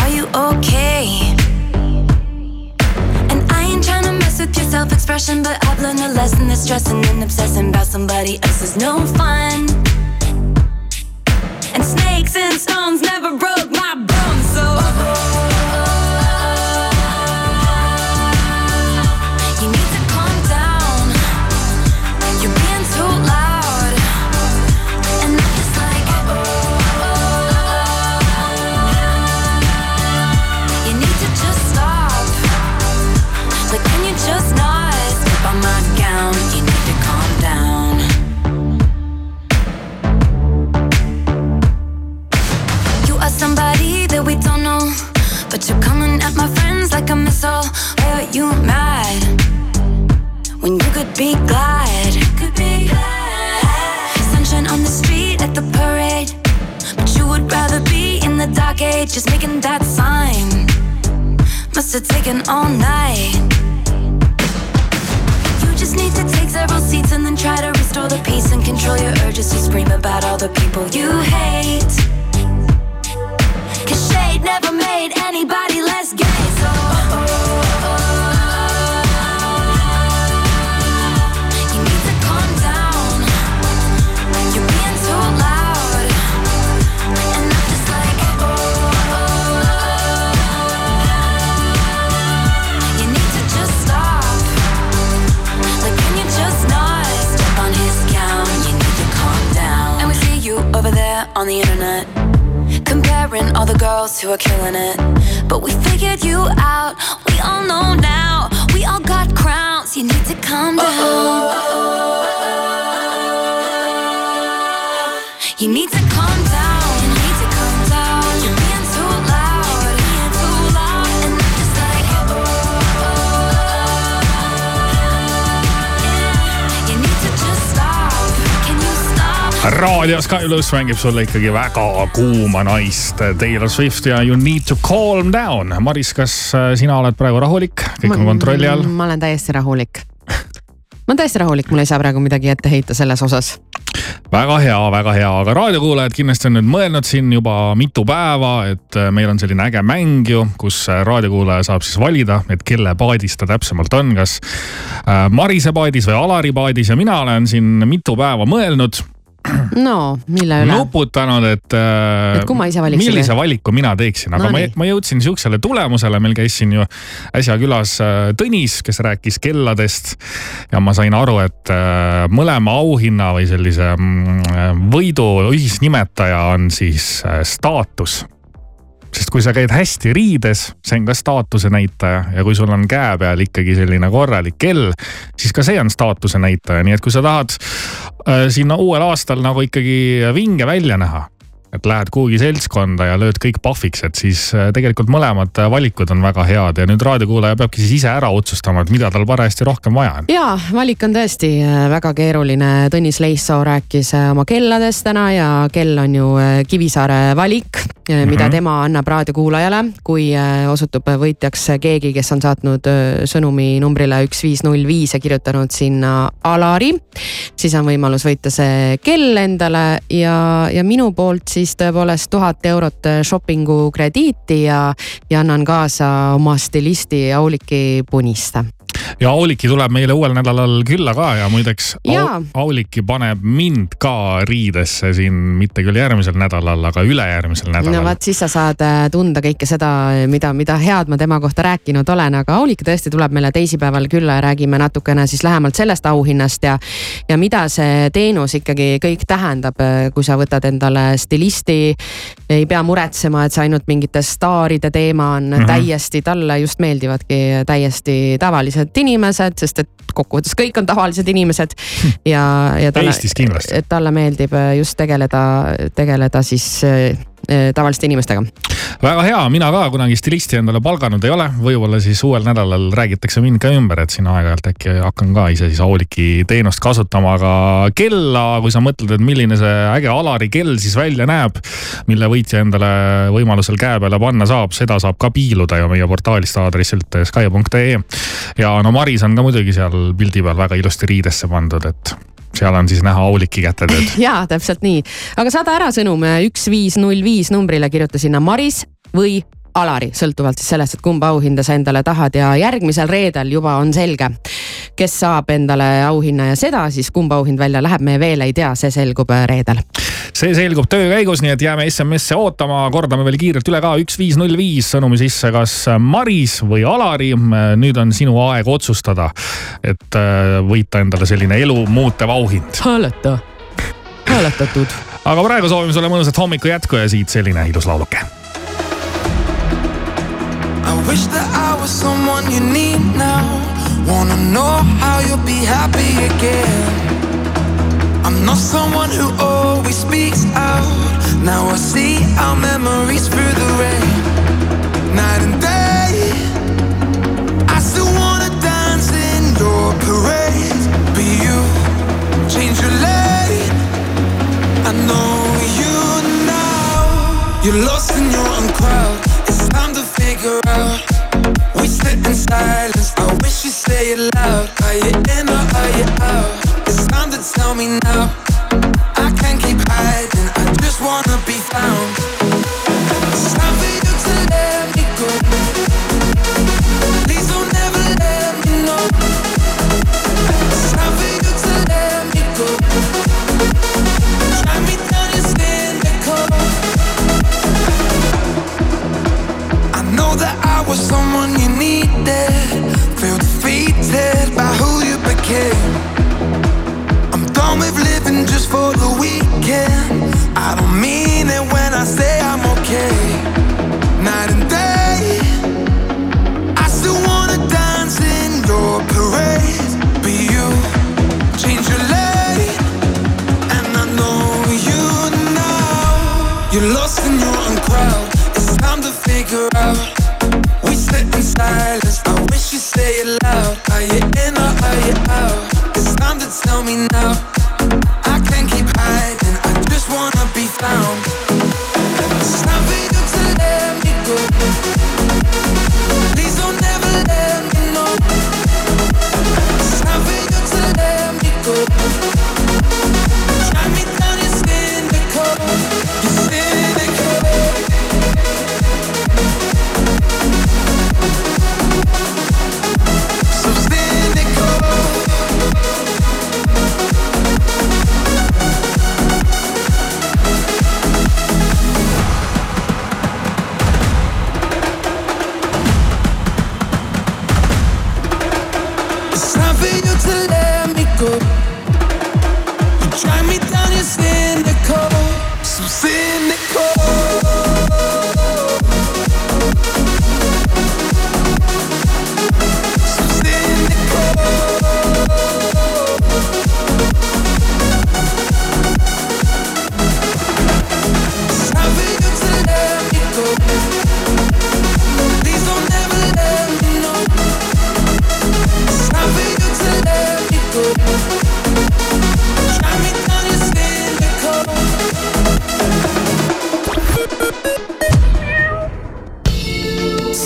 are you okay? And I ain't trying mess with your self expression, but I've learned a lesson that stressing and obsessing about somebody else is no fun. And snakes and stones never broke my bones, so. Pluss mängib sulle ikkagi väga kuuma naist. Taylor Swift ja You need to calm down. Maris, kas äh, sina oled praegu rahulik, kõik on kontrolli all? ma olen täiesti rahulik. ma olen täiesti rahulik, mul ei saa praegu midagi ette heita selles osas. väga hea, väga hea, aga raadiokuulajad kindlasti on nüüd mõelnud siin juba mitu päeva, et äh, meil on selline äge mäng ju, kus raadiokuulaja saab siis valida, et kelle paadis ta täpsemalt on, kas Marise paadis või Alari paadis ja mina olen siin mitu päeva mõelnud no mille üle? nuputanud, et, äh, Et kumma ise valiksid? millise valiku mina teeksin, aga No ma, ma jõudsin sihukesele tulemusele, meil käis siin ju äsja külas äh, Tõnis, kes rääkis kelladest. ja ma sain aru, et äh, mõlema auhinna või sellise mm, võidu ühisnimetaja on siis äh, staatus sest kui sa käid hästi riides, see on ka staatuse näitaja ja kui sul on käe peal ikkagi selline korralik kell, siis ka see on staatuse näitaja, nii et kui sa tahad äh, sinna uuel aastal nagu ikkagi vinge välja näha, et lähed kuhugi seltskonda ja lööd kõik pahviks, et siis äh, tegelikult mõlemad äh, valikud on väga head ja nüüd raadiokuulaja peabki siis ise ära otsustama, et mida tal parajasti rohkem vaja on. ja valik on tõesti äh, väga keeruline. Tõnis Leissoo rääkis oma kelladest täna ja kell on ju Kivisaare valik, mida mm. -hmm. tema annab raadiokuulajale, kui osutub võitjaks keegi, kes on saatnud sõnumi numbrile üks viis null viis ja kirjutanud sinna Alari. siis on võimalus võita see kell endale ja, ja minu poolt siis tõepoolest tuhat eurot äh, shopping'u krediiti ja, ja annan kaasa oma stilisti Auliki Puniste ja Auliki tuleb meile uuel nädalal külla ka ja muideks. Au, Auliki paneb mind ka riidesse siin mitte küll järgmisel nädalal, aga ülejärgmisel no nädalal vot, siis sa saad äh, tunda kõike seda, mida, mida head ma tema kohta rääkinud olen, aga Aulik tõesti tuleb meile teisipäeval külla ja räägime natukene siis lähemalt sellest auhinnast ja. ja mida see teenus ikkagi kõik tähendab, kui sa võtad endale stilisti. ei pea muretsema, et see ainult mingite staaride teema on mm. -hmm. täiesti, talle just meeldivadki täiesti tavalised inimesed, sest et kokkuvõttes kõik on tavalised inimesed. Ja, ja talle, et talle meeldib äh, just tegeleda, tegeleda siis äh, tavaliste inimestega. väga hea, mina ka kunagi stilisti endale palganud ei ole, võib-olla siis uuel nädalal räägitakse mind ka ümber, et siin aeg-ajalt äkki hakkan ka ise siis Auliki teenust kasutama, aga kella, kui sa mõtled, et milline see äge Alari kell siis välja näeb, mille võitja endale võimalusel käe peale panna saab, seda saab ka piiluda ju meie portaalist aadressilt sky.ee. ja no Maris on ka muidugi seal pildi peal väga ilusti riidesse pandud, et seal on siis näha Auliki kätetööd ja täpselt nii, aga saada ära sõnum üks viis null viis numbrile, kirjuta sinna Maris või Alari, sõltuvalt siis sellest, et kumba auhinda sa endale tahad. Ja järgmisel reedel juba on selge, kes saab endale auhinna ja seda siis kumba auhind välja läheb, me veel ei tea, see selgub äh, reedel. see selgub töö käigus, nii et jääme SMS-e ootama, kordame veel kiirelt üle ka, üks, viis, null, viis sõnumi sisse, kas Maris või Alari. nüüd on sinu aeg otsustada, et äh, võita endale selline elu muutev auhind. hääleta, hääletatud. aga praegu soovime sulle mõnusat hommiku jätku ja siit selline ilus lauluke. I wish that I was someone you need now. Wanna know how you'll be happy again. I'm not someone who always speaks out. Now I see our memories through the rain. Night and day. I still wanna dance in your parade. But you change your lane. I know you now. You're lost in your own crowd. It's time to figure out.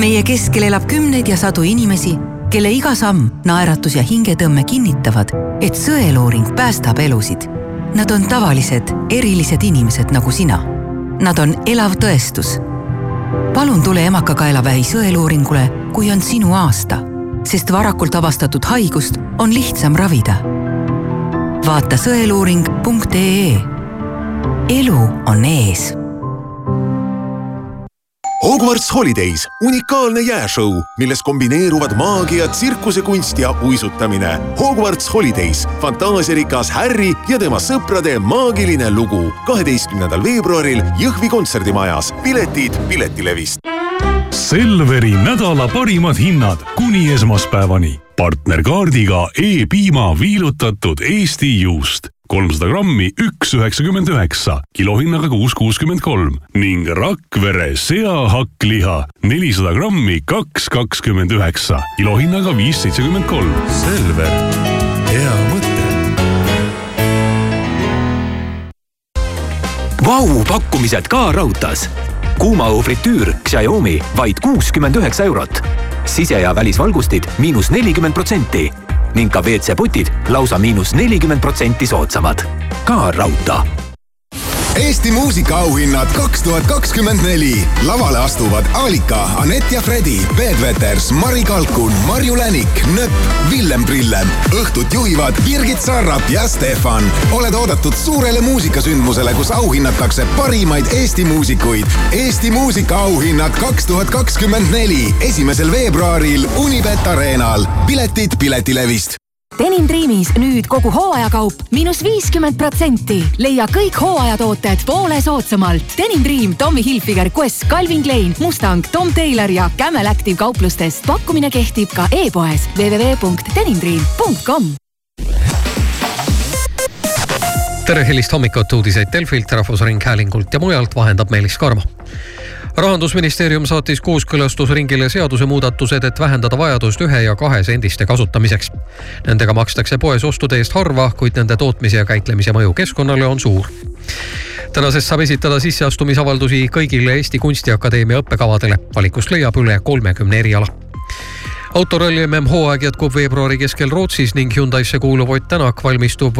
meie keskel elab kümneid ja sadu inimesi, kelle iga samm, naeratus ja hingetõmme kinnitavad, et sõeluuring päästab elusid. Nad on tavalised, erilised inimesed nagu sina. Nad on elav tõestus. palun tule emakakaelavähi sõeluuringule, kui on sinu aasta, sest varakult avastatud haigust on lihtsam ravida. vaata sõeluuring.ee. elu on ees Hogwarts Holidays, unikaalne jääšõu, milles kombineeruvad maagia, tsirkusekunst ja uisutamine. Hogwarts Holidays, fantaasiarikas Harry ja tema sõprade maagiline lugu. kaheteistkümnendal veebruaril Jõhvi kontserdimajas. piletid Piletilevist. Selveri nädala parimad hinnad kuni esmaspäevani. partnerkaardiga E-piima viilutatud Eesti juust kolmsada grammi, üks üheksakümmend üheksa, kilohinnaga kuus kuuskümmend kolm ning Rakvere seahakkliha nelisada grammi, kaks kakskümmend üheksa, kilohinnaga viis seitsekümmend kolm. Selver, hea mõte. Vau, pakkumised ka raudtees. kuumaõhu fritüür Xiaomi vaid kuuskümmend üheksa eurot. sise- ja välisvalgustid miinus nelikümmend protsenti ning ka WC-potid lausa miinus nelikümmend protsenti soodsamad. ka raudtee Eesti muusikaauhinnad kaks tuhat kakskümmend neli. lavale astuvad Alika, Anett ja Fredi, Peep Veters, Mari Kalkun, Marju Länik, Nööp, Villem Trillem. õhtut juhivad Birgit Sarrap ja Stefan. oled oodatud suurele muusikasündmusele, kus auhinnatakse parimaid Eesti muusikuid. Eesti muusikaauhinnad kaks tuhat kakskümmend neli, esimesel veebruaril Unibet Arenal. piletid Piletilevist Denim Dreamis nüüd kogu hooajakaup miinus viiskümmend protsenti. leia kõik hooajatooted poole soodsamalt. Denim Dream, Tommy Hilfiger, Quest, Calvin Klein, Mustang, Tom Taylor ja Camel Active kauplustest. pakkumine kehtib ka e-poes www.denimdream.com. tere hilist hommikut, uudiseid Delfilt, Rahvusringhäälingult ja mujalt vahendab Meelis Karmo rahandusministeerium saatis kooskõlastusringile seadusemuudatused, et vähendada vajadust ühe ja kahe sendiste kasutamiseks. Nendega makstakse poes ostude eest harva, kuid nende tootmise ja käitlemise mõju keskkonnale on suur. tänasest saab esitada sisseastumisavaldusi kõigile Eesti Kunstiakadeemia õppekavadele. valikust leiab üle kolmekümne eriala autoralli MM hooaeg jätkub veebruari keskel Rootsis ning Hyundai'sse kuuluv Ott Tänak valmistub võistlusteks